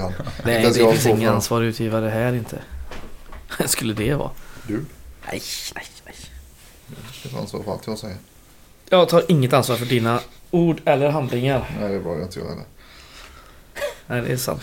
han. Nej, det finns ingen ansvarig utgivare här inte. Skulle det vara? Du. Nej, nej, nej. Det är ansvar för allt jag säger. Jag tar inget ansvar för dina ord eller handlingar. Nej, det är bra. Jag inte jag heller. Nej, det är sant.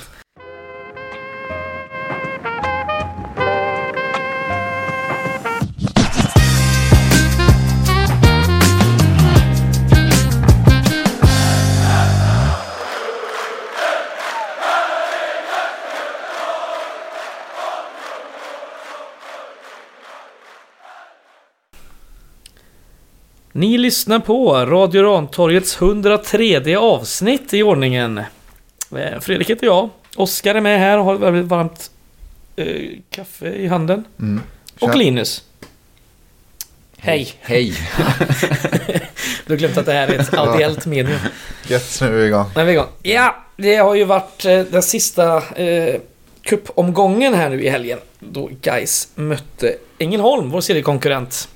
Ni lyssnar på Radio Rantorgets 103 avsnitt i ordningen. Eh, Fredrik heter jag. Oskar är med här och har ett väldigt varmt eh, kaffe i handen. Mm. Och. Linus. Hej. Hej. Du har glömt att det här är ett audiellt medium. Gött, nu är vi igång. Vi är igång. Ja, det har ju varit eh, den sista eh, cupomgången här nu i helgen. Då Guys mötte Ängelholm, vår seriekonkurrent.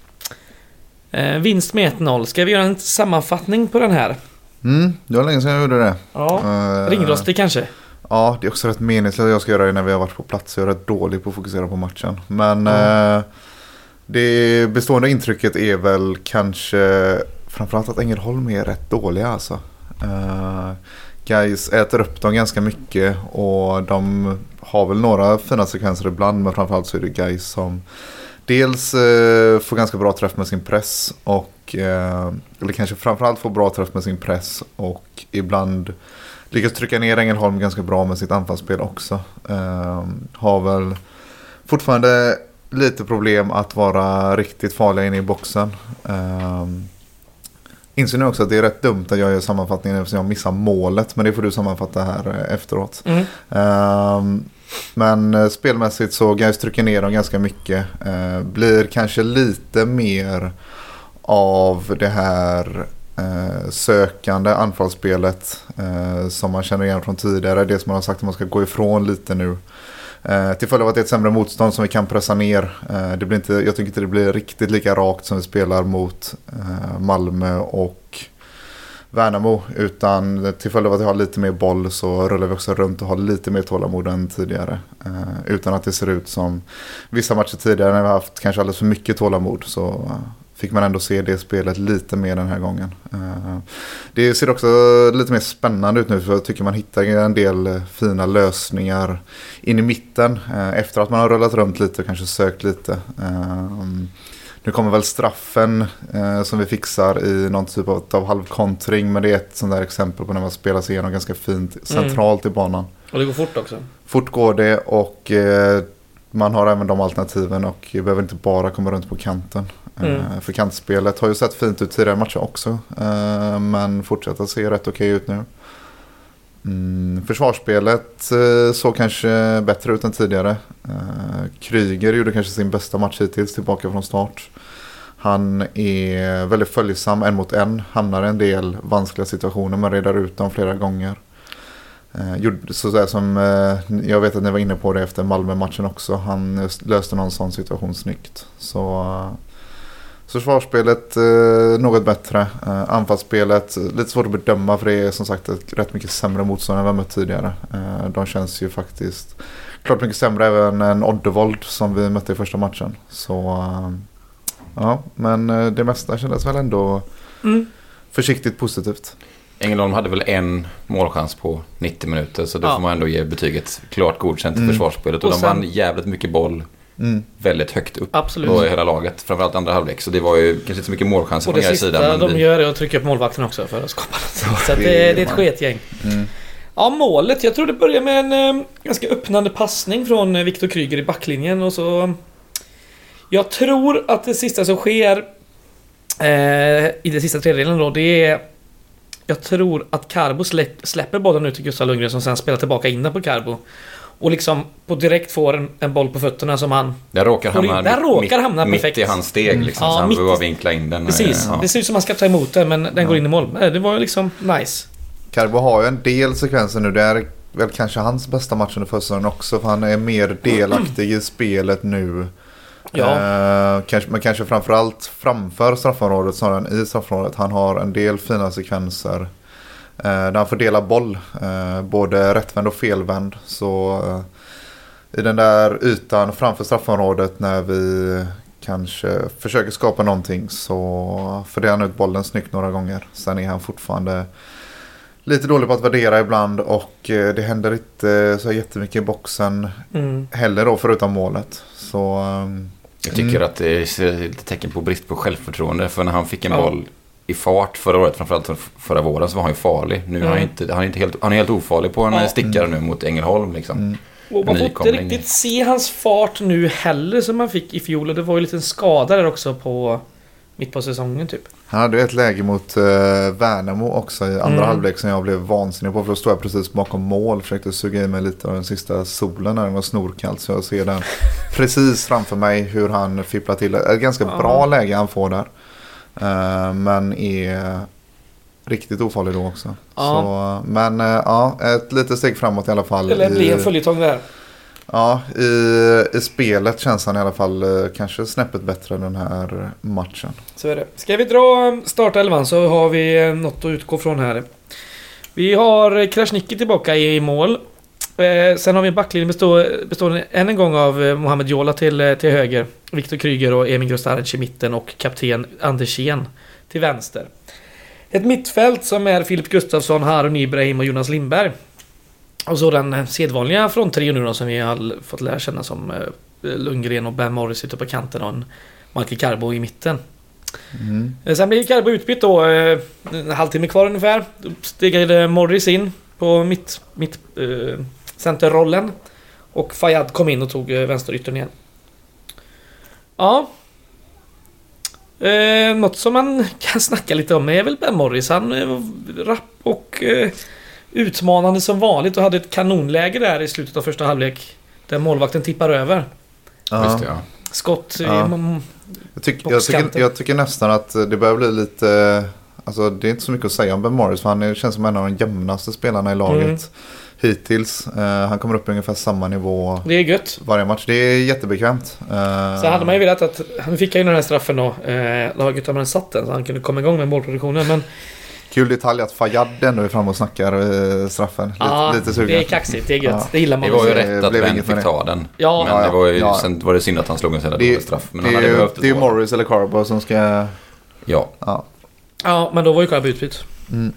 Eh, vinst med 1-0. Ska vi göra en sammanfattning på den här? Mm, det var länge sedan jag gjorde det. Ja, Eh, ringrostig kanske? Ja, det är också rätt meningslöst att jag ska göra det när vi har varit på plats. Jag är rätt dålig på att fokusera på matchen. Men eh, det bestående intrycket är väl kanske framförallt att Ängelholm är rätt dåliga alltså. Uh, guys äter upp dem ganska mycket och de har väl några fina sekvenser ibland men framförallt så är det guys som dels eh, får ganska bra träff med sin press och eh, eller kanske framförallt får bra träff med sin press och ibland lyckas trycka ner Ängelholm ganska bra med sitt anfallsspel också. Eh, har väl fortfarande lite problem att vara riktigt farliga inne i boxen. Eh, inser nu också att det är rätt dumt att jag gör sammanfattningen eftersom jag missar målet. Men det får du sammanfatta här eh, efteråt. Mm. Men eh, spelmässigt så Gais trycker ner dem ganska mycket. Eh, blir kanske lite mer av det här eh, sökande anfallsspelet eh, som man känner igen från tidigare. Det som man har sagt att man ska gå ifrån lite nu. Eh, till följd av att det är ett sämre motstånd som vi kan pressa ner. Eh, det blir inte, jag tycker inte det blir riktigt lika rakt som vi spelar mot eh, Malmö och Värnamo. Utan till följd av att vi har lite mer boll så rullar vi också runt och har lite mer tålamod än tidigare. Eh, utan att det ser ut som vissa matcher tidigare när vi har haft kanske alldeles för mycket tålamod. Så fick man ändå se det spelet lite mer den här gången. Eh, det ser också lite mer spännande ut nu för jag tycker man hittar en del fina lösningar in i mitten. eh, Efter att man har rullat runt lite och kanske sökt lite. Eh, Eh, nu kommer väl straffen eh, som vi fixar i någon typ av, av halvkontring. Men det är ett sånt där exempel på när man spelar sig igenom ganska fint centralt i banan. Och det går fort också. Fort går det och eh, man har även de alternativen och behöver inte bara komma runt på kanten. Mm. Eh, för kantspelet har ju sett fint ut tidigare matcher också. Eh, men fortsätter se rätt okej ut nu. Mm, försvarsspelet eh, såg kanske bättre ut än tidigare. Eh, Kryger gjorde kanske sin bästa match hittills tillbaka från start. Han är väldigt följsam en mot en. Hamnar i en del vanskliga situationer men redar ut dem flera gånger. Eh, Sådär som, jag vet att ni var inne på det efter Malmö-matchen också. Han löste någon sån situation snyggt. Så försvarsspelet eh, något bättre. Eh, anfallsspelet lite svårt att bedöma för det är som sagt ett rätt mycket sämre motstånd än vi mött tidigare. Eh, de känns ju faktiskt klart mycket sämre även än Oddevold som vi mötte i första matchen. Så eh, ja, men eh, det mesta kändes väl ändå Mm. försiktigt positivt. Ängelholm hade väl en målchans på 90 minuter så då Ja. får man ändå ge betyget klart godkänt till Mm. försvarsspelet. Och, Och de sen- vann jävligt mycket boll Mm. väldigt högt upp Absolut. på hela laget. Framförallt andra halvlek. Så det var ju kanske inte så mycket målchanser Och från det sista sida. Men de vi- gör är att trycka upp målvakten också för att skapa något. Så att det det, är det ett sketgäng. Mm. Ja, målet. Jag tror det börjar med en eh, ganska öppnande passning från eh, Viktor Kryger i backlinjen och så... Jag tror att det sista som sker eh, i den sista tredjedelen då, det är... Jag tror att Carbo släpp, släpper bollen ut till Gustav Lundgren som sen spelar tillbaka in den på Carbo. Och liksom på direkt får en, en boll på fötterna som han... Där råkar hamna, där råkar mitt, hamna mitt perfekt. i hans steg liksom. Ja, så han mitt behöver vinkla in den. Precis. Ja. Det ser ut som att han ska ta emot den men den går in i mål. Eh, Det var ju liksom nice. Carbo har ju en del sekvenser nu. Det är väl kanske hans bästa match under försäsongen också. För han är mer delaktig i spelet nu. Ja. Eh, kanske, men kanske framförallt framför straffområdet snarare än i straffområdet. Han har en del fina sekvenser. Eh, där han får dela boll. Eh, både rättvänd och felvänd. Så eh, i den där ytan framför straffområdet när vi kanske försöker skapa någonting så fördelar han ut bollen snyggt några gånger. Sen är han fortfarande lite dålig på att värdera ibland och eh, det händer inte så jättemycket i boxen Mm. heller då förutom målet. Så ehm, Jag tycker Mm. att det är lite tecken på brist på självförtroende. För när han fick en Ja. boll i fart förra året, framförallt förra våren, så var han ju farlig. Nu är han, Mm. inte, han, är inte helt, han är helt ofarlig på en Ja. stickare nu mot Ängelholm. Liksom. mm. Och man får inte riktigt se hans fart nu heller som man fick i fjol. Och det var ju en liten skada där också på mitt på säsongen typ. Han hade ju ett läge mot uh, Värnamo också i andra Mm. halvlek som jag blev vansinnig på. För då stod jag precis bakom mål och försökte suga i mig lite av den sista solen när den var snorkall. Så jag ser den precis framför mig hur han fipplar till. Ett ganska Ja. bra läge han får där. Eh, men är riktigt ofarlig då också. Ja. Så, men eh, ja, ett litet steg framåt i alla fall. Eller bli en följetong där. ja, i, i spelet känns han i alla fall eh, kanske snäppet bättre den här matchen. Så är det. Ska vi dra startelvan så har vi något att utgå från här. Vi har Krasniqi tillbaka i mål. Eh, sen har vi en backlinje bestå- bestående än en gång av eh, Mohamed Jola till, eh, till höger. Viktor Kryger och Emil Grostaric i mitten och kapten Andersén till vänster. Ett mittfält som är Filip Gustafsson, Harun Ibrahim och Jonas Lindberg. Och så den sedvanliga fronttrion nu då som vi har fått lära känna som eh, Lundgren och Ben Morris ute på kanten och en Michael Carbo i mitten. Mm. Sen blev Carbo utbytt då, en halvtimme kvar ungefär. Då stegade Morris in på mitt, mitt eh, centerrollen. Och Fayad kom in och tog eh, vänsteryttern igen. Ja. Eh, något som man kan snacka lite om är väl Ben Morris. Han eh, var rapp och eh, utmanande som vanligt och hade ett kanonläge där i slutet av första halvlek. Där målvakten tippar över. Ja. Just det, ja. Skott i- Ja. Jag, tyck, jag, tycker, jag tycker nästan att det börjar bli lite... Alltså det är inte så mycket att säga om Ben Morris. För han är, känns som en av de jämnaste spelarna i laget Mm. Hittills. Eh, han kommer upp i ungefär samma nivå Det är gött. varje match. Det är jättebekvämt. Uh, Så hade man ju velat att... Nu fick jag ju den här straffen då. Eh, laget har man satt den så han kunde komma igång med målproduktionen. Men Kul detalj att Fayad ändå är framme och snackar eh, straffen. Lite, ja, lite sugen. det är kaxigt. Det är gött. Ja. Det gillar man. Det var ju det rätt att blev Ben fick det. ta den. Ja. Men Ja, det var ju, ja. sen var det synd att han slog en så jävla Det, dålig straff. Men det, han är hade ju- behövt det är ju. Morris eller Carbo som ska... Ja. Ja. Ja, men då var ju Carbo utbytt. Mm.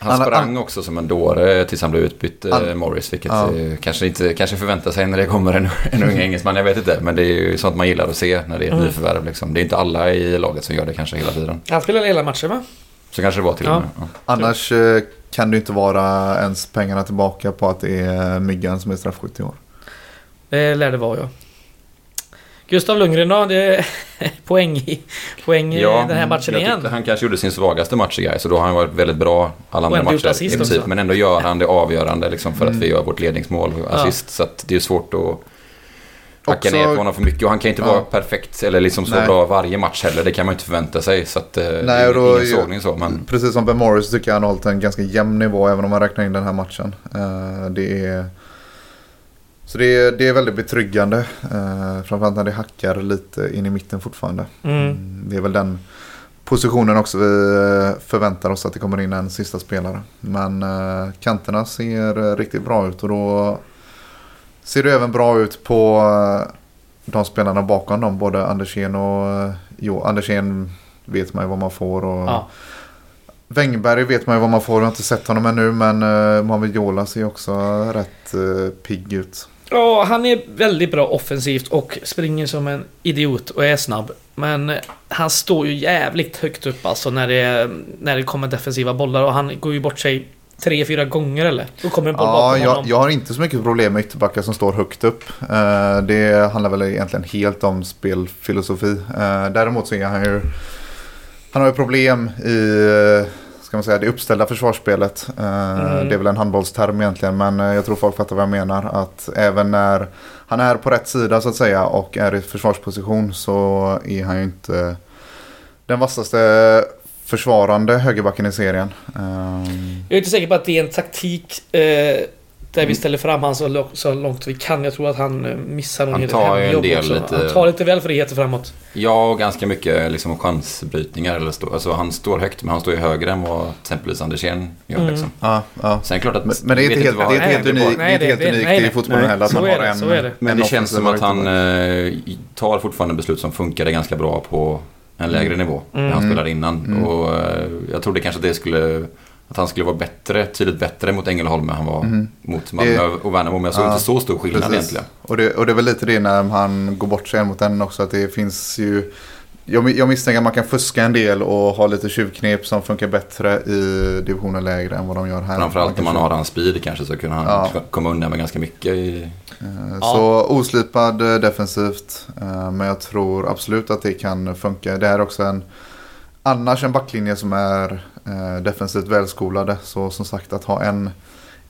Han Han- sprang också som en dåre tills han blev utbytt, eh, Han- Morris. Vilket Ja. eh, kanske inte kanske förväntar sig när det kommer en, en ung engelsman. Jag vet inte. Men det är ju sånt man gillar att se när det är ett Mm. nyförvärv. Liksom. Det är inte alla i laget som gör det kanske hela tiden. Han spelade hela matchen va? Så kanske det var till och Ja. med. Ja. Annars eh, kan det inte vara ens pengarna tillbaka på att det är Myggan som är straffskytt i år. Det lär det vara ja. Gustav Lundgren då? Det är poäng i, poäng i Ja, den här matchen jag igen. han kanske gjorde sin svagaste match i Gais och då har han varit väldigt bra alla andra matcher assist i princip. också. Men ändå gör han det avgörande liksom, för Mm. att vi gör vårt ledningsmål och Ja. assist. Så att det är svårt att hacka Också- ner på honom för mycket. Och han kan inte Ja. vara perfekt eller liksom så Nej. bra varje match heller. Det kan man inte förvänta sig. Så att, eh, det Nej, är och då- ingen sågning så. Men Precis som Ben Morris tycker jag han har hållit en ganska jämn nivå även om man räknar in den här matchen. Eh, det är, så det är, det är väldigt betryggande. Uh, framförallt när det hackar lite in i mitten fortfarande. Mm. Mm, Det är väl den positionen också vi eh, förväntar oss att det kommer in en sista spelare. Men eh, kanterna ser eh, riktigt bra ut och då ser det även bra ut på eh, de spelarna bakom dem. Både Andersén och eh, Jo, Andersén vet man ju vad man får. Och Ja. Wängberg vet man ju vad man får. Jag har inte sett honom ännu men uh, Mohamed Jola ser också rätt uh, pigg ut. Ja, han är väldigt bra offensivt och springer som en idiot och är snabb. Men han står ju jävligt högt upp alltså när det, när det kommer defensiva bollar och han går ju bort sig tre, fyra gånger eller? Då kommer en boll Ja, bakom jag, honom. jag har inte så mycket problem med ytterbackar som står högt upp. Eh, det handlar väl egentligen helt om spelfilosofi. Eh, däremot så är han ju... Han har ju problem i ska man säga, det uppställda försvarsspelet. Eh, Mm. Det är väl en handbollsterm egentligen men eh, jag tror folk fattar vad jag menar. Att även när han är på rätt sida så att säga och är i försvarsposition så är han ju inte den vassaste försvarande högerbacken i serien. Eh, Jag är inte säker på att det är en taktik eh, Där vi ställer fram han så, så långt vi kan. Jag tror att han eh, missar någon Han tar en del också. lite- Han tar lite väl friheter framåt. Ja, och ganska mycket liksom chansbrytningar. Eller stå, alltså, han står högt, men han står ju högre än vad exempelvis Andersén gör. Mm. Liksom. Ja, ja. Sen klart att... Men, men det är inte helt, vad- det är helt det är unikt, nej, i fotbollen Nej, heller. Att man har det, en, så är det. Men en det känns som att han eh, tar fortfarande beslut som funkade ganska bra på en lägre nivå. Mm. När han Mm. spelade innan. Mm. Och eh, jag trodde kanske att det skulle... Att han skulle vara bättre, tydligt bättre mot Ängelholm än han var Mhm. mot Malmö Det- och Värnamo. Men jag såg Ja, inte så stor skillnad Precis. egentligen. Och det, och det är väl lite det när han går bort sig mot den också. Att det finns ju... Jag, jag misstänker att man kan fuska en del och ha lite tjuvknep som funkar bättre i divisionen lägre än vad de gör här. Framförallt om man har hans speed kanske så kunde han Ja. komma undan med ganska mycket. I, Eh, Ja. Så oslipad eh, defensivt. eh, Men jag tror absolut att det kan funka. Det här är också en annars en backlinje som är defensivt välskolade. Så som sagt att ha en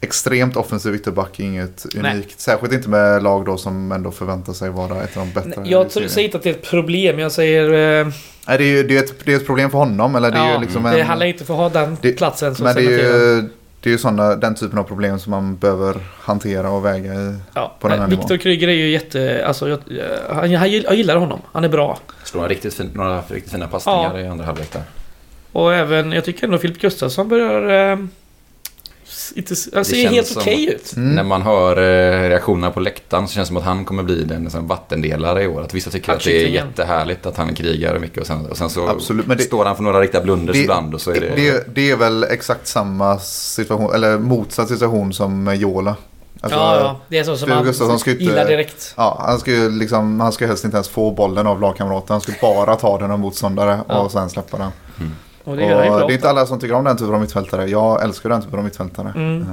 extremt offensiv ytterback är inget Nej. unikt. Särskilt inte med lag då som ändå förväntar sig vara ett av de bättre. Nej, Jag säger inte att det är ett problem. Jag säger... Eh, Nej, det är ju det är ett, det är ett problem för honom. Eller det är ja, ju liksom det en, handlar inte för att ha den det- platsen som Men det är ju, det är ju såna, den typen av problem som man behöver hantera och väga i. Ja, på den här Viktor. Kryger är ju jätte... Alltså, jag, jag, jag, jag gillar honom. Han är bra. slår han riktigt fin, några riktigt fina passningar Ja. i andra halvlek där. Och även, jag tycker ändå Filip Gustafsson börjar... Eh, inte, han ser helt okej ut. Mm. När man hör eh, reaktionerna på läktaren så känns det som att han kommer bli den liksom, vattendelare i år. Att vissa tycker att det är jättehärligt att han krigar mycket och sen, och sen så Absolut, men det- står han för några riktiga blunders Det- ibland och så är det... Det, det är väl exakt samma situation, eller motsatt situation som Jola. Alltså, ja, ja. Det är så som ska inte- gillar direkt. Ja, han ska ju liksom, han ska helst inte ens få bollen av lagkamraten. Han ska bara ta den av motståndare Ja. och sen släppa den. Och det och bra. det är inte alla som tycker om den typen av mittfältare. Jag älskar den typen av mittfältare. Mm. Eh,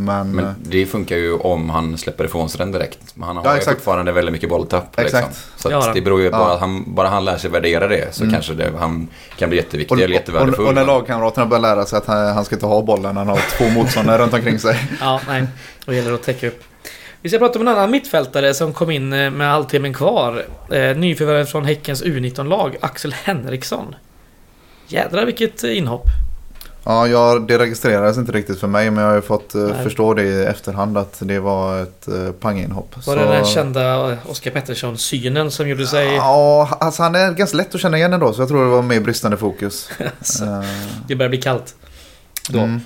Men, Men det funkar ju om han släpper ifrån sig den direkt. Men han har Ja, ju fortfarande väldigt mycket bolltapp. Liksom. Exakt. Så han. det beror ju Ja. bara att han, bara han lär sig värdera det så Mm. kanske det, han kan bli jätteviktig och, eller och, jättevärdefull. och när lagkamraterna börjar lära sig att han, han ska inte ha bollen. Han har två motståndare runt omkring sig. Ja, nej. Då gäller det att täcka upp. Vi ska prata om en annan mittfältare som kom in eh, med halvtimmen kvar. Eh, nyförvärvet från Häckens U19-lag, Axel Henriksson. Jädrar vilket eh, inhopp. Ja, jag, det registrerades inte riktigt för mig men jag har ju fått eh, Nej. förstå det i efterhand att det var ett uh, panginhopp. Var det den kända Oscar Pettersson-synen som gjorde sig... Ja, alltså han är ganska lätt att känna igen ändå så jag tror det var mer bristande fokus. Eh, Det börjar bli kallt. Då. mm.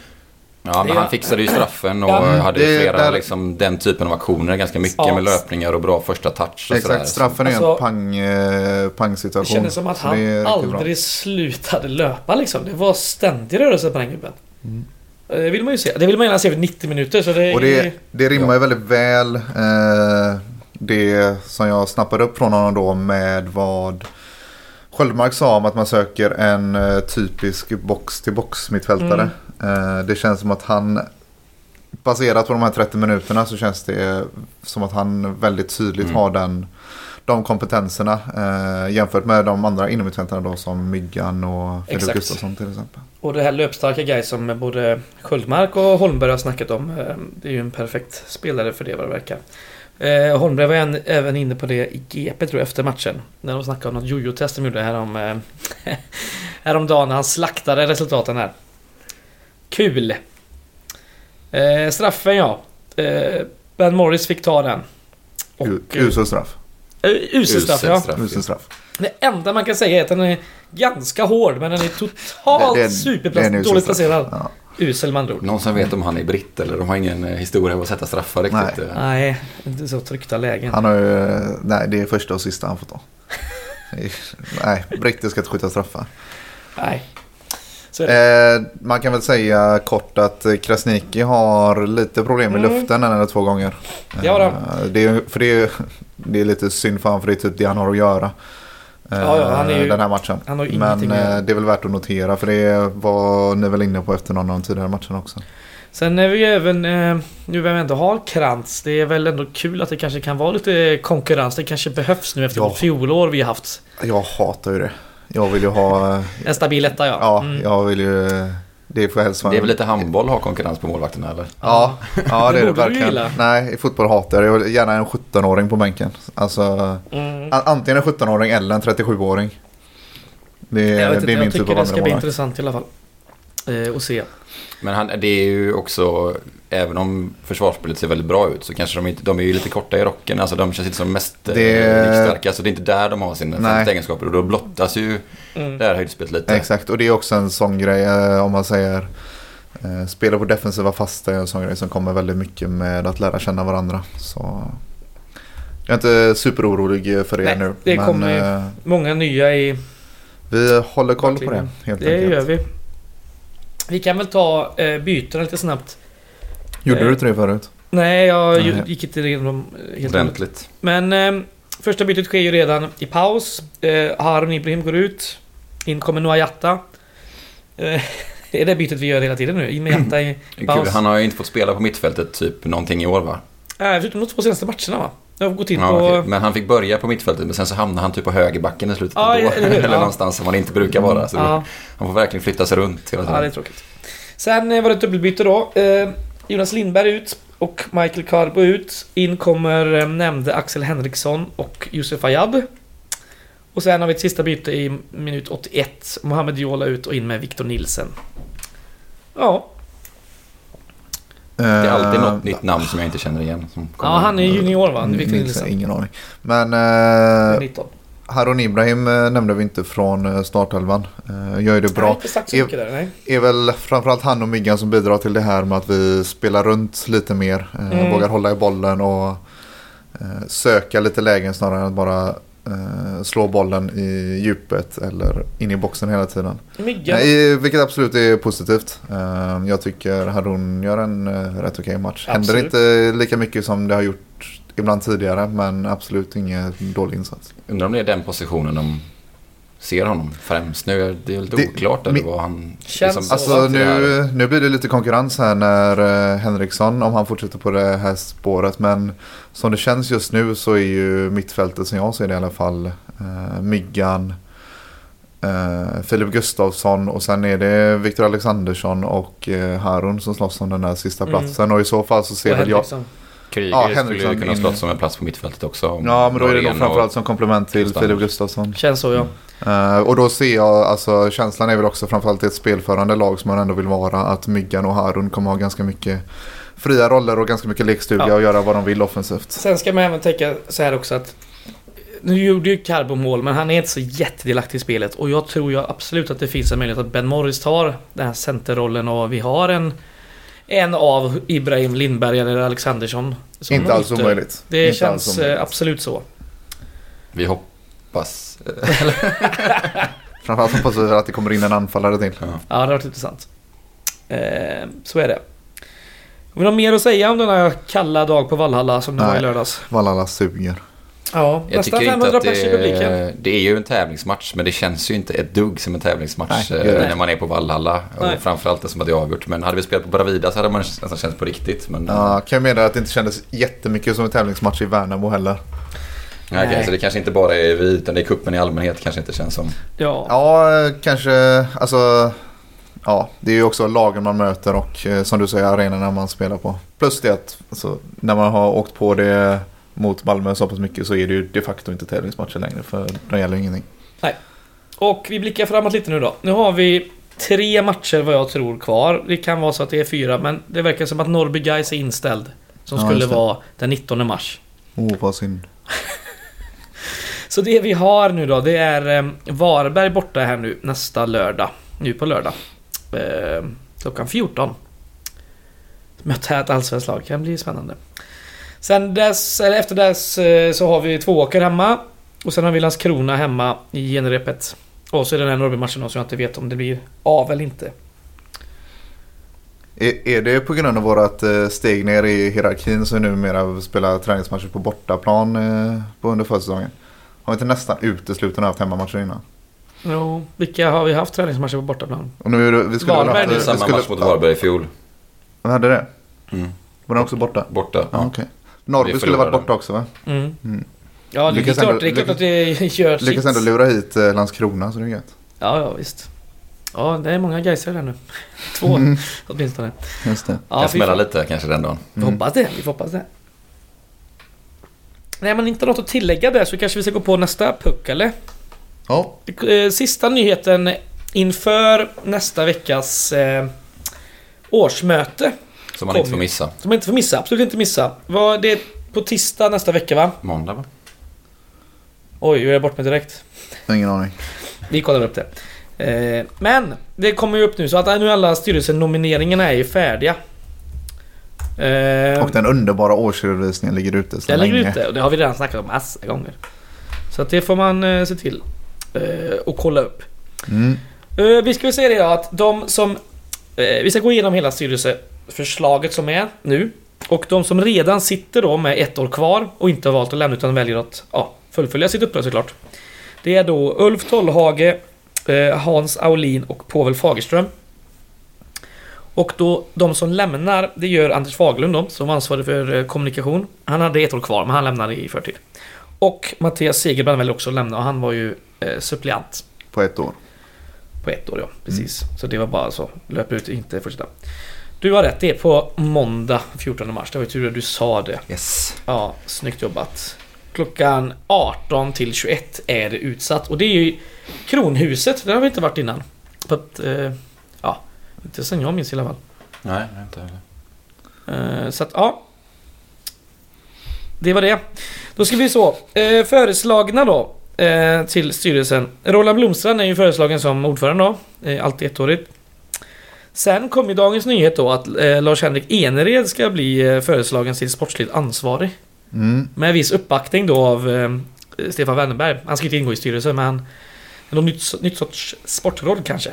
Ja, men Det- han fixade ju straffen och Ja, hade det- flera där- liksom, den typen av aktioner. Ganska mycket Ja. med löpningar och bra första touch och. Exakt, straffen är ju Alltså, en pang, eh, Det pangsituation. kändes som att det han riktigt bra. aldrig slutade löpa liksom. Det var ständig rörelse på den gubben. Mm. Eh, Det vill man ju se. Det vill man gärna se över 90 minuter. Så det, Och det, det rimmar ju väldigt väl eh, det som jag snappade upp från honom då med vad Sköldmark sa om att man söker en eh, typisk box-till-box mittfältare. Mm. Eh, det känns som att han baserat på de här 30 minuterna så känns det som att han väldigt tydligt Mm. har den de kompetenserna eh, jämfört med de andra inomhusmittfältarna då som Myggan och Exakt. Gustafsson till exempel. Och det här löpstarka guys som både Sköldmark och Holmberg har snackat om. eh, Det är ju en perfekt spelare för det vad det verkar. Eh, Holmberg var en, även inne på det i GP tror jag efter matchen. När de snackade om något jojo-test de gjorde härom, eh, häromdagen när han slaktade resultaten här. Kul! Eh, straffen ja. Eh, ben Morris fick ta den. Och, eh, Usel straff. Usel straff ja. straff. Usel straff. Det enda man kan säga är att den är ganska hård men den är totalt usel Dåligt placerad. Ja. Usel med andra ord. Någon som vet om han är britt eller de har ingen eh, historia av att sätta straffar riktigt. Nej. eh. Nej, inte så tryckta lägen. Han har ju, nej det är första och sista han får ta. Nej, britter ska inte skjuta straffar. Nej. Eh, man kan väl säga kort att eh, Krasniqi har lite problem i Mm. luften en eller två gånger. Det har han. Eh, det är, för det är, det är lite synd för honom för det är typ det han har att göra. Eh, Ja, ja, han är ju- den här matchen. Men eh, det är väl värt att notera för det var ni väl inne på efter någon av de tidigare matcherna också. Sen är vi ju även, eh, nu när vi ändå har Krantz, det är väl ändå kul att det kanske kan vara lite konkurrens. Det kanske behövs nu efter ja. fjolår vi har haft. Jag hatar ju det. Jag vill ju ha, En stabil etta ja. ja, Mm. jag vill ju, det får Det är väl lite handboll att ha konkurrens på målvakterna eller? Ja, ja det, Det är det verkligen. gilla. Nej, i fotboll hatar jag det. Jag vill gärna en 17-åring på bänken. Alltså, Mm. antingen en 17-åring eller en 37-åring. Det, Jag, vet det är min jag typ tycker av det ska bli intressant i alla fall. Eh, och se. Men han, det är ju också, även om försvarsspelet ser väldigt bra ut så kanske de inte, de är ju lite korta i rocken. Alltså de känns inte som mest Det- det... starka. Så det är inte där de har sina främsta egenskaper. Och då blottas ju Mm. det här höjdspelet lite. Exakt, och det är också en sån grej eh, om man säger eh, spela på defensiva fasta är en sån grej som kommer väldigt mycket med att lära känna varandra. Så jag är inte superorolig för det Nej, nu. det men kommer ju- eh, Många nya i... vi håller koll på det helt Det enkelt. gör vi. Vi kan väl ta eh, bytena lite snabbt. Gjorde Eh, du inte det förut? Nej, jag Nej. gick inte igenom helt. Ordentligt. Men eh, första bytet sker ju redan i paus. Eh, Harun Ibrahim går ut. In kommer Noah Jatta. Eh, det är det bytet vi gör hela tiden nu. In med Jatta i paus. Han har ju inte fått spela på mittfältet typ någonting i år va? Äh, förutom de två senaste matcherna va? Jag gått in Ja, på... Men han fick börja på mittfältet men sen så hamnade han typ på högerbacken i slutet. Ja, ändå. eller hur? eller Ja. någonstans som han inte brukar vara. Så Ja, han får verkligen flytta sig runt hela ja, det är tiden. tråkigt. Sen eh, var det ett dubbelbyte då. Eh, Jonas Lindberg ut och Michael Carbo ut. In kommer eh, nämnde Axel Henriksson och Yusuf Ayad. Och sen har vi ett sista byte i minut 81. Mohamed Jola ut och in med Victor Nilsen. Ja, Det är alltid något nytt namn som jag inte känner igen. Som ja han är junior va? Mm, Victor Nilsson, Nilsen. Ingen aning. Men eh, 19. Harun Ibrahim eh, nämnde vi inte från startelvan. Gör ju det Jag har bra. inte sagt så Är- mycket där, nej. är väl framförallt han och Myggan som bidrar till det här med att vi spelar runt lite mer. Mm. Vågar hålla i bollen och söka lite lägen snarare än att bara eh, slå bollen i djupet eller in i boxen hela tiden. Myggan. Nej, vilket absolut är positivt. Eh, jag tycker Harun gör en eh, rätt okej match. Händer Absolut. inte lika mycket som det har gjort ibland tidigare men absolut ingen dålig insats. Undrar om det är den positionen de ser honom främst. Nu är det lite Det- oklart eller vad han... Känns liksom- så. Alltså nu, nu blir det lite konkurrens här när eh, Henriksson, om han fortsätter på det här spåret. Men som det känns just nu så är ju mittfältet som jag ser det i alla fall eh, Myggan, eh, Filip Gustafsson och sen är det Viktor Alexandersson och eh, Harun som slåss om den där sista Mm. platsen. Och i så fall så ser väl jag... Henriksson. Kryger Ja, skulle ju kunna in- slåss som en plats på mittfältet också. Ja men då är det nog framförallt och- som komplement till Gustafsson. Filip Gustafsson. Känns så ja. Eh, och då ser jag, alltså känslan är väl också framförallt i ett spelförande lag som man ändå vill vara. Att Myggan och Harun kommer ha ganska mycket fria roller och ganska mycket lekstuga Ja. och göra vad de vill offensivt. Sen ska man även tänka så här också att nu gjorde ju Carbo mål, men han är inte så jättedelaktig i spelet. Och jag tror ju absolut att det finns en möjlighet att Ben Morris tar den här centerrollen och vi har en En av Ibrahim Lindberg eller Alexandersson. som Inte alls omöjligt. Det Inte känns eh, absolut så. Vi hoppas. Framförallt hoppas vi att det kommer in en anfallare till. Ja. Ja, det har varit intressant. Eh, så är det. Har vi något mer att säga om denna kalla dag på Valhalla som det var i Nej. lördags? Valhalla suger. Ja, Jag nästan tycker inte 500 att pers i publiken. det, är ju en tävlingsmatch men det känns ju inte ett dugg som en tävlingsmatch Nej, eh, när man är på Vallhalla. Nej. Och framförallt det som att det är avgjort. Men hade vi spelat på Bravida så hade man nästan känt på riktigt. Men, Ja, kan jag meddela att det inte kändes jättemycket som en tävlingsmatch i Värnamo heller. Nej, okej, så det kanske inte bara är vi utan det är kuppen i allmänhet kanske inte känns som. Ja. Ja, kanske. Alltså, ja, det är ju också lagen man möter och eh, som du säger arenorna man spelar på. Plus det att alltså, när man har åkt på det mot Malmö så pass mycket så är det ju de facto inte tävlingsmatcher längre för de gäller ingenting. Och vi blickar framåt lite nu då. Nu har vi tre matcher vad jag tror kvar. Det kan vara så att det är fyra, men det verkar som att Norrby Guys är inställd. Som Ja, skulle vara den 19 mars. Oh, vad synd. Så det vi har nu då, det är eh, Varberg borta här nu nästa lördag. Nu på lördag. Eh, klockan 14. Möta ett allsvenskt lag, kan bli spännande. Sen dess, eller efter dess eh, så har vi Tvååker hemma. Och sen har vi Landskrona hemma i genrepet. Och så är det den här Norrby-matchen som jag inte vet om det blir av eller inte. Är, är det på grund av vårat eh, steg ner i hierarkin så numera spelar träningsmatcher på bortaplan eh, på under försäsongen? Har vi inte nästan uteslutande haft hemmamatcher innan? Jo, vilka har vi haft träningsmatcher på bortaplan? Och nu, vi skulle Varberg haft- nu, Samma skulle- match mot Varberg i fjol. Vi hade det? Mm. Var den också borta? Borta. Ja, Ja. Norrby skulle varit borta också va? Mm. Mm. Ja, det är Lyckas klart, ändå- det är klart att det gör Lyckas sitt. ändå lura hit eh, Landskrona så det är gött. Ja, ja visst. Ja, det är många Gaisare där nu. Två Mm. åtminstone. Just det. Ja, kan smälla lite kanske den dagen. Vi hoppas det. Vi får hoppas det. Nej, men inte något att tillägga där så kanske vi ska gå på nästa puck, eller? Ja, Eh, Sista nyheten inför nästa veckas eh, årsmöte. Som man Kom inte får missa. Som man inte får missa, absolut inte missa. Vad, det är på tisdag nästa vecka va? Måndag va? Oj, jag är bort mig direkt. Ingen aning. Vi kollar upp det. Eh, men det kommer ju upp nu så att nu alla styrelsenomineringarna är ju färdiga. Eh, Och den underbara årsredovisningen ligger ute så den ligger länge. ute och det har vi redan snackat om massa gånger. Så att det får man eh, se till och kolla upp. Mm. Vi ska väl säga det då att de som... Vi ska gå igenom hela styrelseförslaget som är nu. Och de som redan sitter då med ett år kvar och inte har valt att lämna utan väljer att ja, fullfölja sitt uppdrag såklart. Det är då Ulf Tollhage, eh, Hans Aulin och Povel Fagerström. Och då de som lämnar, det gör Anders Faglund då, som ansvarig för eh, kommunikation. Han hade ett år kvar, men han lämnade i förtid. Och Mattias Segerbrand väljer också att lämna och han var ju eh, suppleant. På ett år. På ett år ja, precis. Så det var bara så. Löper ut, inte fortsätta. Du har rätt, det är på måndag 14 mars. Det var ju tur att du sa det. Yes. Ja, snyggt jobbat. Klockan 18 till 21 är det utsatt. Och det är ju Kronhuset, där har vi inte varit innan. För att, eh, ja, inte sen jag minns i alla fall. Nej, inte heller. Eh, så att, ja. Det var det. Då ska vi så. Eh, föreslagna då eh, till styrelsen. Roland Blomstrand är ju föreslagen som ordförande då. Eh, alltid ettårigt. Sen kom ju dagens nyhet då att eh, Lars-Henrik Enered ska bli eh, föreslagen till sportsligt ansvarig. Mm. Med viss uppbackning då av eh, Stefan Wennerberg. Han ska inte ingå i styrelsen men något nytt, nytt sorts sportråd kanske.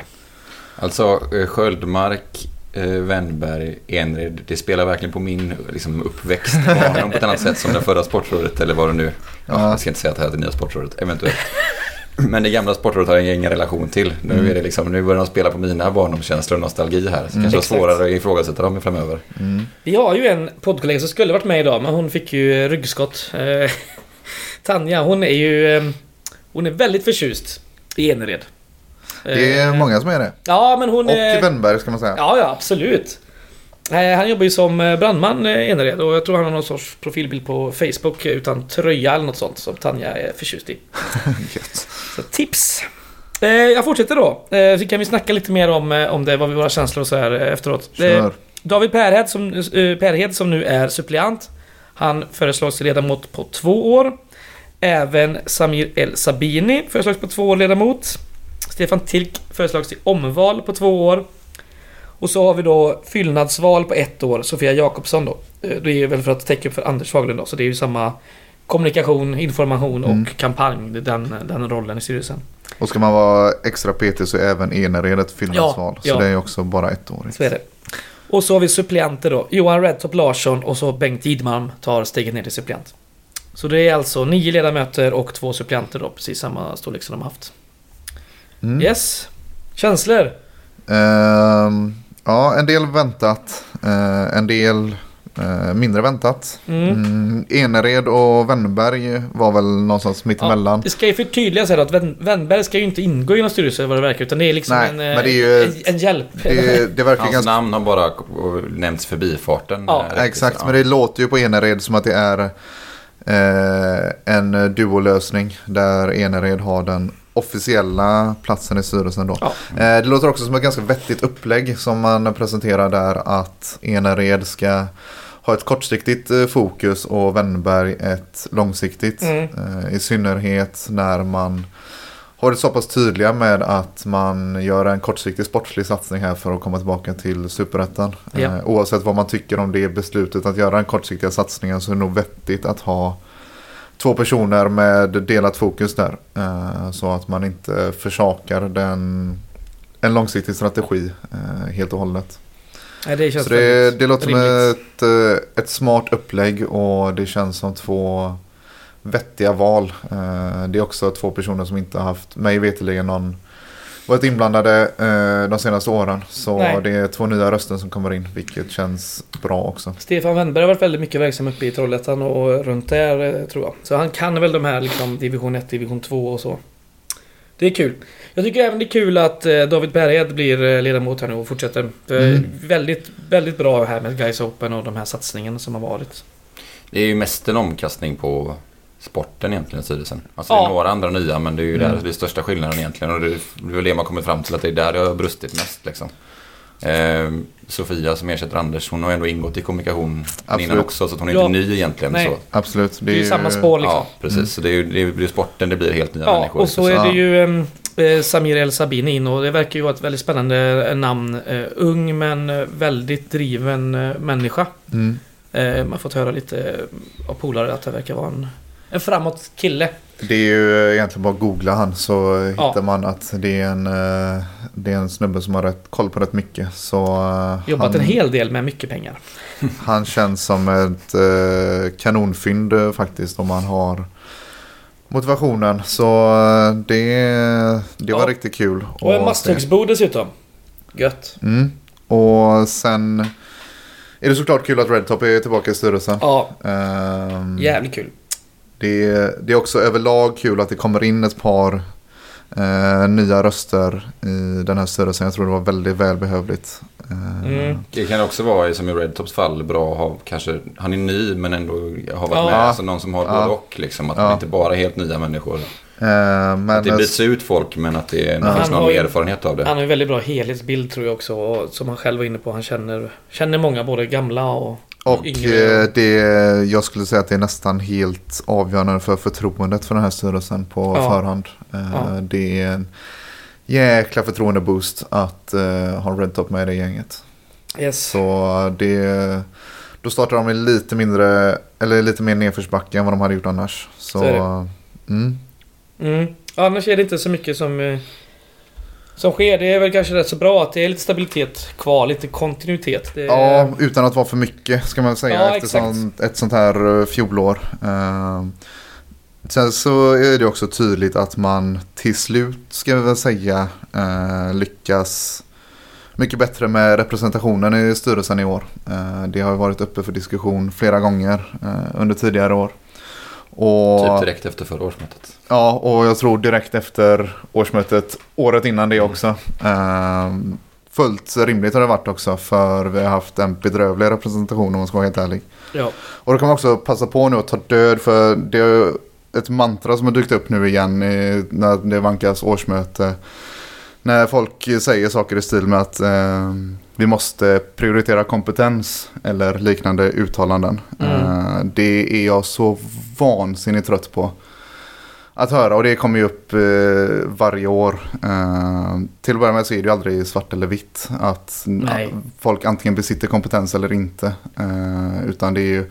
Alltså eh, Sköldmark, eh, Wennberg, Enred. Det spelar verkligen på min liksom, uppväxt på ett annat sätt som det förra sportrådet eller vad det nu. Ja, Ja. Jag ska inte säga att det här är det nya sportrådet, eventuellt. Men det gamla sportrådet har jag ingen relation till. Nu, Mm. är det liksom, nu börjar de spela på mina barndomskänslor och nostalgi här. Så Mm. kanske det är svårare att ifrågasätta dem framöver. Mm. Vi har ju en poddkollega som skulle varit med idag men hon fick ju ryggskott. Eh, Tanja, hon är ju... eh, Hon är väldigt förtjust i Enered. Det är Eh, många som är det. Ja men hon... Och är... Wennberg ska man säga. Ja, ja absolut. Han jobbar ju som eh, brandman eh, Enered och jag tror han har någon sorts profilbild på Facebook eh, utan tröja eller något sånt som Tanja är förtjust i. Så tips! Jag fortsätter då. Så kan vi snacka lite mer om, om det, vad vi våra känslor och så här efteråt. Kör. David Perhed som, Perhed som nu är suppleant. Han föreslås till ledamot på två år. Även Samir El Sabini föreslås på två år ledamot. Stefan Tilk föreslås till omval på två år. Och så har vi då fyllnadsval på ett år, Sofia Jakobsson då. Eh, Det är väl för att täcka upp för Anders Faglund då, så det är ju samma kommunikation, information och Mm. kampanj, den, den rollen i styrelsen. Och ska man vara extra petig så är även Enered ett fyllnadsval. Ja, ja. Så det är också bara ettårigt. Så är det. Och så har vi suppleanter då. Johan Redtop Larsson och så Bengt Idmalm tar steget ner till suppleant. Så det är alltså nio ledamöter och två suppleanter då, precis samma storlek som de har haft. Mm. Yes. Känslor? Ehm, ja, en del väntat. Eh, en del eh, mindre väntat. Mm. Mm. Enered och Wennberg var väl någonstans mittemellan. Det ska ju förtydligas här att Wen- Wennberg ska ju inte ingå i någon styrelse vad det verkar, utan det är liksom Nej, en, men eh, det är ju- en, en hjälp. Det, det verkar Hans ganska... namn har bara nämnts förbifarten. Ja, rätt Exakt, så. men det låter ju på Enered som att det är eh, en duolösning där Enered har den officiella platsen i styrelsen då. Ja. Eh, det låter också som ett ganska vettigt upplägg som man presenterar där att Enered ska ha ett kortsiktigt eh, fokus och Wennberg ett långsiktigt. Mm. Eh, I synnerhet när man har varit så pass tydliga med att man gör en kortsiktig sportslig satsning här för att komma tillbaka till superettan. Ja. Oavsett vad man tycker om det beslutet att göra den kortsiktiga satsningen så är det nog vettigt att ha två personer med delat fokus där. Eh, så att man inte försakar den, en långsiktig strategi eh, helt och hållet. Nej, det Så det, det låter som ett, eh, ett smart upplägg och det känns som två vettiga val. Det är också två personer som inte har haft, mig veterligen någon varit inblandade eh, de senaste åren. Så Nej. det är två nya röster som kommer in, vilket känns bra också. Stefan Wennberg har varit väldigt mycket verksam uppe i Trollhättan och runt där eh, tror jag. Så han kan väl de här liksom division 1, division 2 och så. Det är kul. Jag tycker även det är kul att eh, David Berghed blir eh, ledamot här nu och fortsätter. Mm. Väldigt, väldigt bra här med Guys Open och de här satsningarna som har varit. Det är ju mest en omkastning på sporten egentligen, styrelsen. Alltså det Ja. är några andra nya, men det är ju Mm. där det är största skillnaden egentligen. Och det det är väl det man kommer fram till, att det är där det har brustit mest liksom. Eh, Sofia som ersätter Anders, hon har ändå ingått i kommunikation Absolut. innan också, så att hon är Ja. inte ny egentligen. Nej. Så. Absolut. Det är ju samma spår liksom. Ja, precis. Så det är ju det är ju sporten, det blir helt nya Ja, människor. och så är det ju eh, Samir El Sabini in och det verkar ju vara ett väldigt spännande eh, namn. Eh, ung men väldigt driven eh, människa. Mm. Eh, man har fått höra lite av polare att det verkar vara en, en framåt kille. Det är ju egentligen bara att googla han så Ja. hittar man att det är en, eh, det är en snubbe som har rätt, koll på rätt mycket. Så eh, Jobbat han, en hel del med mycket pengar. han känns som ett eh, kanonfynd eh, faktiskt om man har motivationen. Så eh, det, det var Ja. riktigt kul. Och en masthuggsbo dessutom. Gött. Mm. Och sen är det såklart kul att Redtop är tillbaka i styrelsen. Ja, Ehm, jävligt kul. Det, är- det är också överlag kul att det kommer in ett par eh, nya röster i den här styrelsen. Jag tror det var väldigt välbehövligt. Eh, Mm. Det kan också vara, som i Redtops fall, bra att ha kanske, han är ny men ändå har varit Ja. med. Alltså någon som har Ja. både och liksom. Att Ja. man inte bara är helt nya människor. eh, men Att det byts ut folk men att det, Ja. det finns någon har erfarenhet av det. Han har ju väldigt bra helhetsbild tror jag också. Och som han själv var inne på. Han känner, känner många både gamla och och yngre. eh, det, jag skulle säga att det är nästan helt avgörande för förtroendet för den här styrelsen på Ja. förhand. Eh, Ja. Det är en jäkla förtroendeboost att eh, ha Redtop med i det gänget. Yes. Så det, då startar de med lite mindre, eller lite mer nedförsbacke än vad de hade gjort annars. Så, Så. Mm, Mm. Annars är det inte så mycket som, som sker. Det är väl kanske rätt så bra att det är lite stabilitet kvar, lite kontinuitet. Det, ja, utan att vara för mycket ska man säga Ja, efter exakt. sånt, ett sånt här eh, fjolår. Eh, sen så är det också tydligt att man till slut, ska vi väl säga, eh, lyckas mycket bättre med representationen i styrelsen i år. Eh, det har varit uppe för diskussion flera gånger under tidigare år. Och, Typ direkt efter förra årsmötet. Ja, och jag tror direkt efter årsmötet året innan det också. Ehm, fullt rimligt har det varit också för vi har haft en bedrövlig representation om man ska vara helt ärlig. ja. Och då kan man också passa på nu att ta död för det är ett mantra som har dykt upp nu igen i, när det vankas årsmöte. När folk säger saker i stil med att eh, vi måste prioritera kompetens eller liknande uttalanden. Mm. Eh, det är jag så vansinnigt trött på att höra och det kommer ju upp eh, varje år. Eh, till att börja med så är det ju aldrig svart eller vitt att Nej. folk antingen besitter kompetens eller inte. Eh, utan det är ju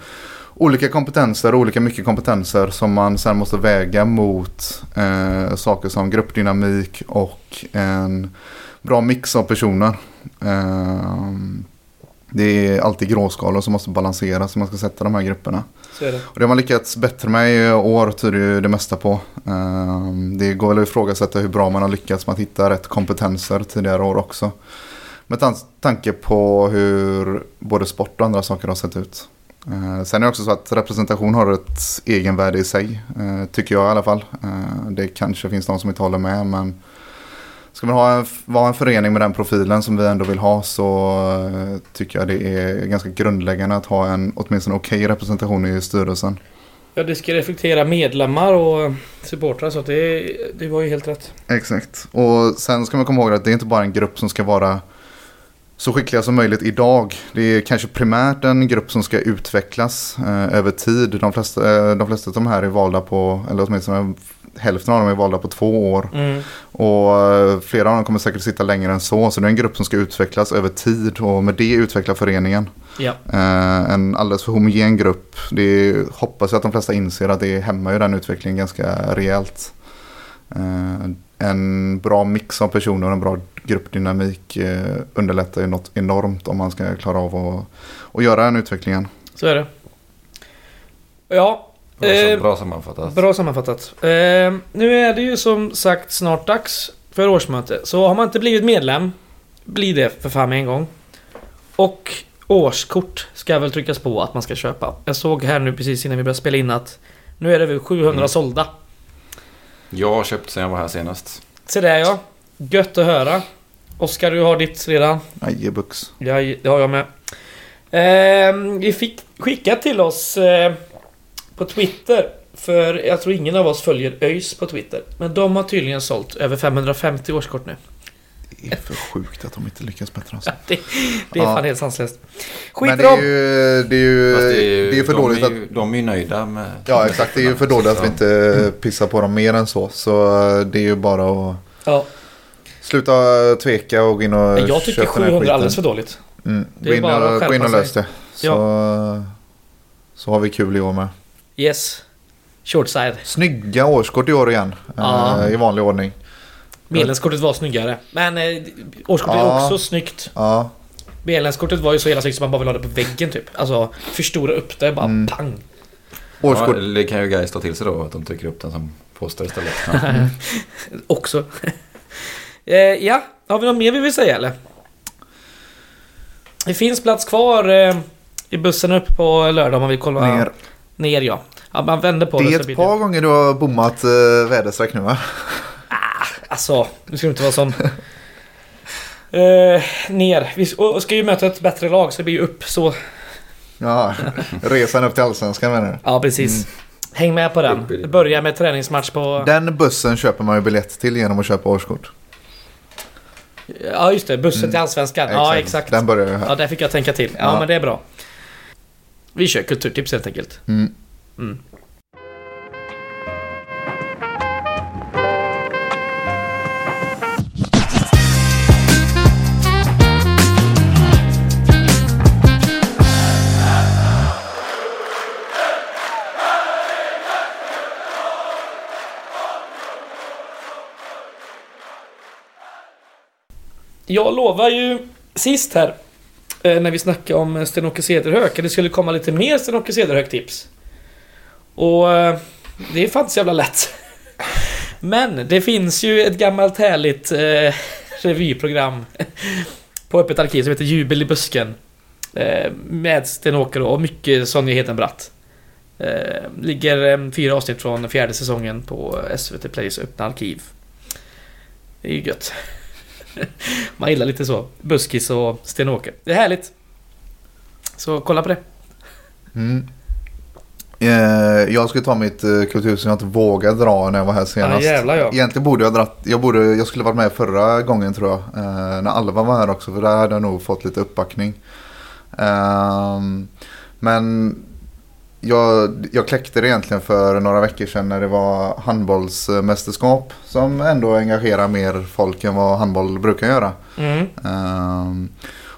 olika kompetenser och olika mycket kompetenser som man sen måste väga mot eh, saker som gruppdynamik och en bra mix av personer. Eh, det är alltid gråskalor som måste balanseras om man ska sätta de här grupperna. Det. Och det har man lyckats bättre med i år tyder ju det mesta på. Ehm, Det går väl att ifrågasätta hur bra man har lyckats med att hitta rätt kompetenser tidigare år också. Med tan- tanke på hur både sport och andra saker har sett ut. Eh, Sen är det också så att representation har ett egenvärde i sig. eh, Tycker jag i alla fall. Eh, Det kanske finns de som inte håller med men Ska man ha en, vara en förening med den profilen som vi ändå vill ha så eh, tycker jag det är ganska grundläggande att ha en åtminstone okej representation i styrelsen. Ja, det ska reflektera medlemmar och supportrar så det, det var ju helt rätt. Exakt. Och sen ska man komma ihåg att det är inte bara en grupp som ska vara så skickliga som möjligt idag. Det är kanske primärt en grupp som ska utvecklas eh, över tid. De flesta, eh, de flesta av de här är valda på, eller åtminstone hälften av dem är valda på två år. Mm. Och eh, flera av dem kommer säkert sitta längre än så. Så det är en grupp som ska utvecklas över tid och med det utveckla föreningen. Ja. Eh, en alldeles för homogen grupp. Det hoppas jag att de flesta inser att det hämmar ju den utvecklingen ganska rejält. Eh, en bra mix av personer och en bra gruppdynamik eh, underlättar ju något enormt om man ska klara av att, att göra den utvecklingen. Så är det. Ja. Bra, så Eh, bra sammanfattat. Bra sammanfattat. Eh, nu är det ju som sagt snart dags för årsmöte. Så har man inte blivit medlem, bli det för fan med en gång. Och årskort ska väl tryckas på att man ska köpa. Jag såg här nu precis innan vi började spela in att nu är det väl 700 Mm. sålda. Jag har köpt sen jag var här senast. Se där ja. Gött att höra. Oskar, du har ditt redan. Ajebux. Ja, det har jag med. Eh, vi fick skickat till oss eh, på Twitter För jag tror ingen av oss följer ÖIS på Twitter. Men de har tydligen sålt över 550 årskort nu. Det är för sjukt att de inte lyckas bättre. Alltså. Det, det är Ja. fan helt sanslöst. Skit Men det är ju, det är ju, det är ju för de dåligt är att... ju, De är ju nöjda med... Ja exakt, det är ju för dåligt att vi inte pissar på dem mer än så. Så eh, det är ju bara att Ja, sluta tveka och gå in och men jag tycker köpa den här 700 är alldeles för dåligt. Mm. Det Gå är in bara att och, gå in och lös det. Så, så har vi kul i år med. Yes. Shortside. Snygga årskort i år igen. Ja. eh, I vanlig ordning. Medlemskortet var snyggare. Men eh, årskortet Ja. är också snyggt. Ja, Medlemskortet var ju så jävla snyggt som man bara vill ha det på väggen typ. Alltså förstora upp det, bara Mm. pang. årskort. Ja, det kan ju guys ta till sig då, att de trycker upp den som poster istället. Ja. Också. eh, ja, har vi något mer vi vill säga eller? Det finns plats kvar eh, i bussen upp på lördag om man vill kolla. Ner. Ner ja. Ja man vänder på Det det. är ett par gånger du har bommat uh, väderstreck nu va? Alltså, nu ska du inte vara sån. Eh, ner. Vi ska ju möta ett bättre lag så det blir ju upp så. Ja, resan upp till allsvenskan menar du? Ja, precis. Häng med på den. Börjar med träningsmatch på... Den bussen köper man ju biljett till genom att köpa årskort. Ja, just det. Bussen till Allsvenskan. Ja, exakt. Den börjar ju här. Ja, där fick jag tänka till. Ja, Ja. men det är bra. Vi kör kulturtips helt enkelt. Mm. Mm. Jag lovar ju sist här eh, när vi snackade om Sten-Åke Cederhök att det skulle komma lite mer Sten-Åke Cederhök-tips. Och eh, det är fan inte så jävla lätt. Men det finns ju ett gammalt härligt eh, revyprogram på Öppet arkiv som heter Jubel i busken. Eh, med Sten-Åke och mycket Sonja Hedenbratt. Eh, ligger eh, fyra avsnitt från fjärde säsongen på eh, SVT Plays öppna arkiv. Det är ju gött. Man gillar lite så. Buskis och Sten-Åke. Det är härligt. Så kolla på det. Mm. Eh, jag skulle ta mitt eh, kultur som jag inte vågade dra när jag var här senast. Ja, jävlar, ja. Egentligen borde jag dratt, jag, borde, jag skulle varit med förra gången tror jag. Eh, när Alva var här också för där hade jag nog fått lite uppbackning. Ehm, men jag, jag kläckte det egentligen för några veckor sedan när det var handbollsmästerskap. Som ändå engagerar mer folk än vad handboll brukar göra. Mm. Ehm,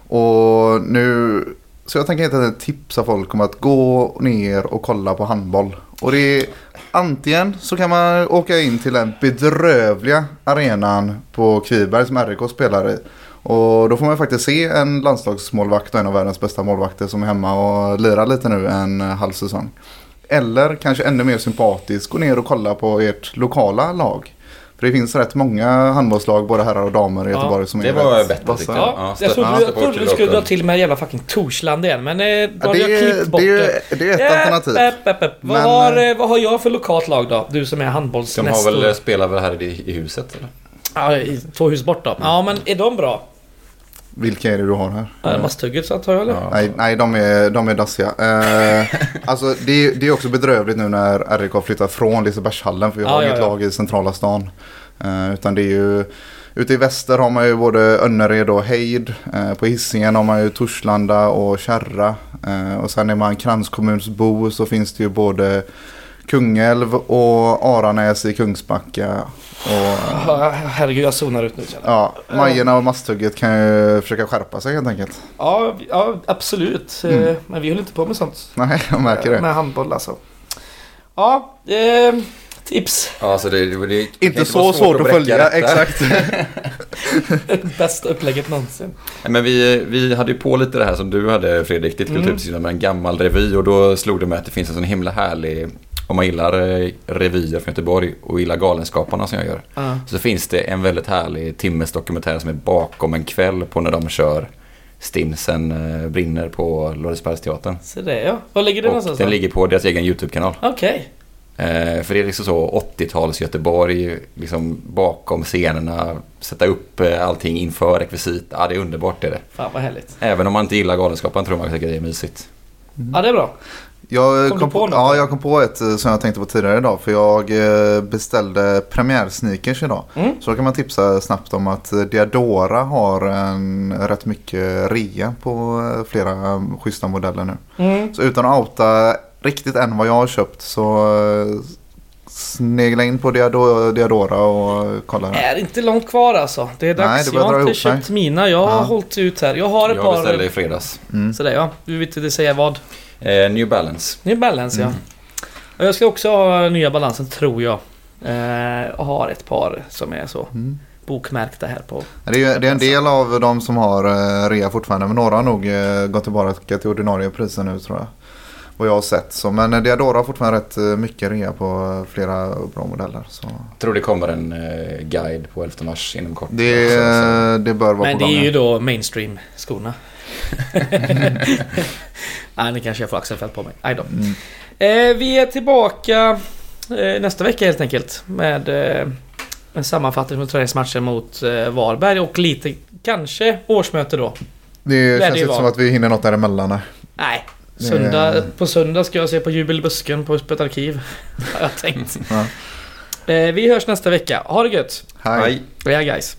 och nu, så jag tänker inte tipsa folk om att gå ner och kolla på handboll. Och det är antingen så kan man åka in till den bedrövliga arenan på Kviberg som RIK spelar i. Och då får man faktiskt se en landslagsmålvakt och en av världens bästa målvakter som är hemma och lirar lite nu en halv säsong. Eller kanske ännu mer sympatiskt gå ner och kolla på ert lokala lag. För det finns rätt många handbollslag, både herrar och damer i Ja, Göteborg som det är var rätt bättre, vassa. Ja, Ja, jag trodde, ja, jag stötta trodde du skulle dra till med jävla fucking Torsland igen, men eh, då Ja, hade jag klippt bort det, är, det. är ett Ja, alternativ. äpp, äpp, äpp. Vad, Men, har, eh, eh, vad har jag för lokalt lag då? Du som är De handbollsnästor. har väl eh, spelat väl här i, i huset eller? Ja, i två hus bort då. Ja, men är de bra? Vilka är det du har här? Ja, Masthugget antar jag eller? Ja. Nej, nej de, är, de är dassiga. Eh, alltså, det, är- det är också bedrövligt nu när RIK har flyttat från Lisebergshallen. För vi har ja, inget ja. lag i centrala stan. Eh, utan det är ju... Ute i väster har man ju både Önnered och Heid. Eh, på Hisingen har man ju Torslanda och Kärra. Eh, och sen är man kranskommunsbo så finns det ju både Kungälv och Aranäs i Kungsbacka. Och, Ja, Herregud, jag zonar ut nu känner jag. ja, Majorna och Masthugget kan ju försöka skärpa sig helt enkelt. Ja, ja absolut. Eh, Mm. Men vi håller inte på med sånt. Nej, jag märker det. Med handboll alltså. Ja, eh, tips. Ja, alltså det, det, det kan Inte så vara svårt att bräcka följa, detta. exakt. Bästa upplägget någonsin. Nej, Men vi, vi hade ju på lite det här som du hade Fredrik, ditt Mm. kulturtips med en gammal revy och då slog det mig att det finns en sån himla härlig, om man gillar eh, revyer från Göteborg och gillar Galenskaparna som jag gör, Ja. så finns det en väldigt härlig timmes dokumentär som är bakom en kväll på när de kör Stinsen eh, brinner på Lorensbergsteatern. Så det ja. Var ligger det Och någonstans? den ligger på deras egen YouTube-kanal. Okej. Eh, för det är liksom så 80-tals Göteborg, liksom bakom scenerna, sätta upp allting inför rekvisit. Ja, det är underbart det är det. Fan vad härligt. Även om man inte gillar Galenskaparna tror man säkert det är mysigt. Ja, det är bra. Jag Kom kom, på på, något? ja, jag kom på ett eh, som jag tänkte på tidigare idag. För jag eh, beställde premiärsneakers idag. Mm. Så då kan man tipsa snabbt om att eh, Diadora har en rätt mycket rea på flera eh, schyssta modeller nu. Mm. Så utan att outa riktigt än vad jag har köpt så snegla in på Diado- Diadora och kolla. där. Är inte långt kvar alltså. Det är Nej, dags. det jag har inte köpt mina. Jag har Ja. hållit ut här. Jag har ett Jag par... beställde i fredags. Mm. Sådär ja. Du vill inte säga vad? Eh, New Balance. New Balance Mm. ja. Jag ska också ha nya balansen tror jag. Eh, och har ett par som är så Mm. bokmärkta här på. Det är, det är en del av de som har eh, rea fortfarande. Men några har nog eh, gått tillbaka till ordinarie priser nu tror jag. Vad jag har sett. Så, men eh, Diadora har fortfarande rätt mycket rea på flera bra modeller. Så. Jag tror det kommer en guide på 11 mars inom kort. Det, också, så- det bör vara Men på det gång. är ju då mainstream skorna. Nej, nu kanske jag får Axelfält på mig. Aj då. Mm. Eh, vi är tillbaka eh, nästa vecka helt enkelt. Med eh, en sammanfattning från träningsmatchen mot eh, Varberg och lite kanske årsmöte då. Det det känns ju inte som att vi hinner något däremellan. nej. Nej, Det- söndag, på söndag ska jag se på Jubelbusken på Öppet arkiv. Har jag tänkt. Ja. Eh, vi hörs nästa vecka. Ha det gött! Hej. Hej. Guys.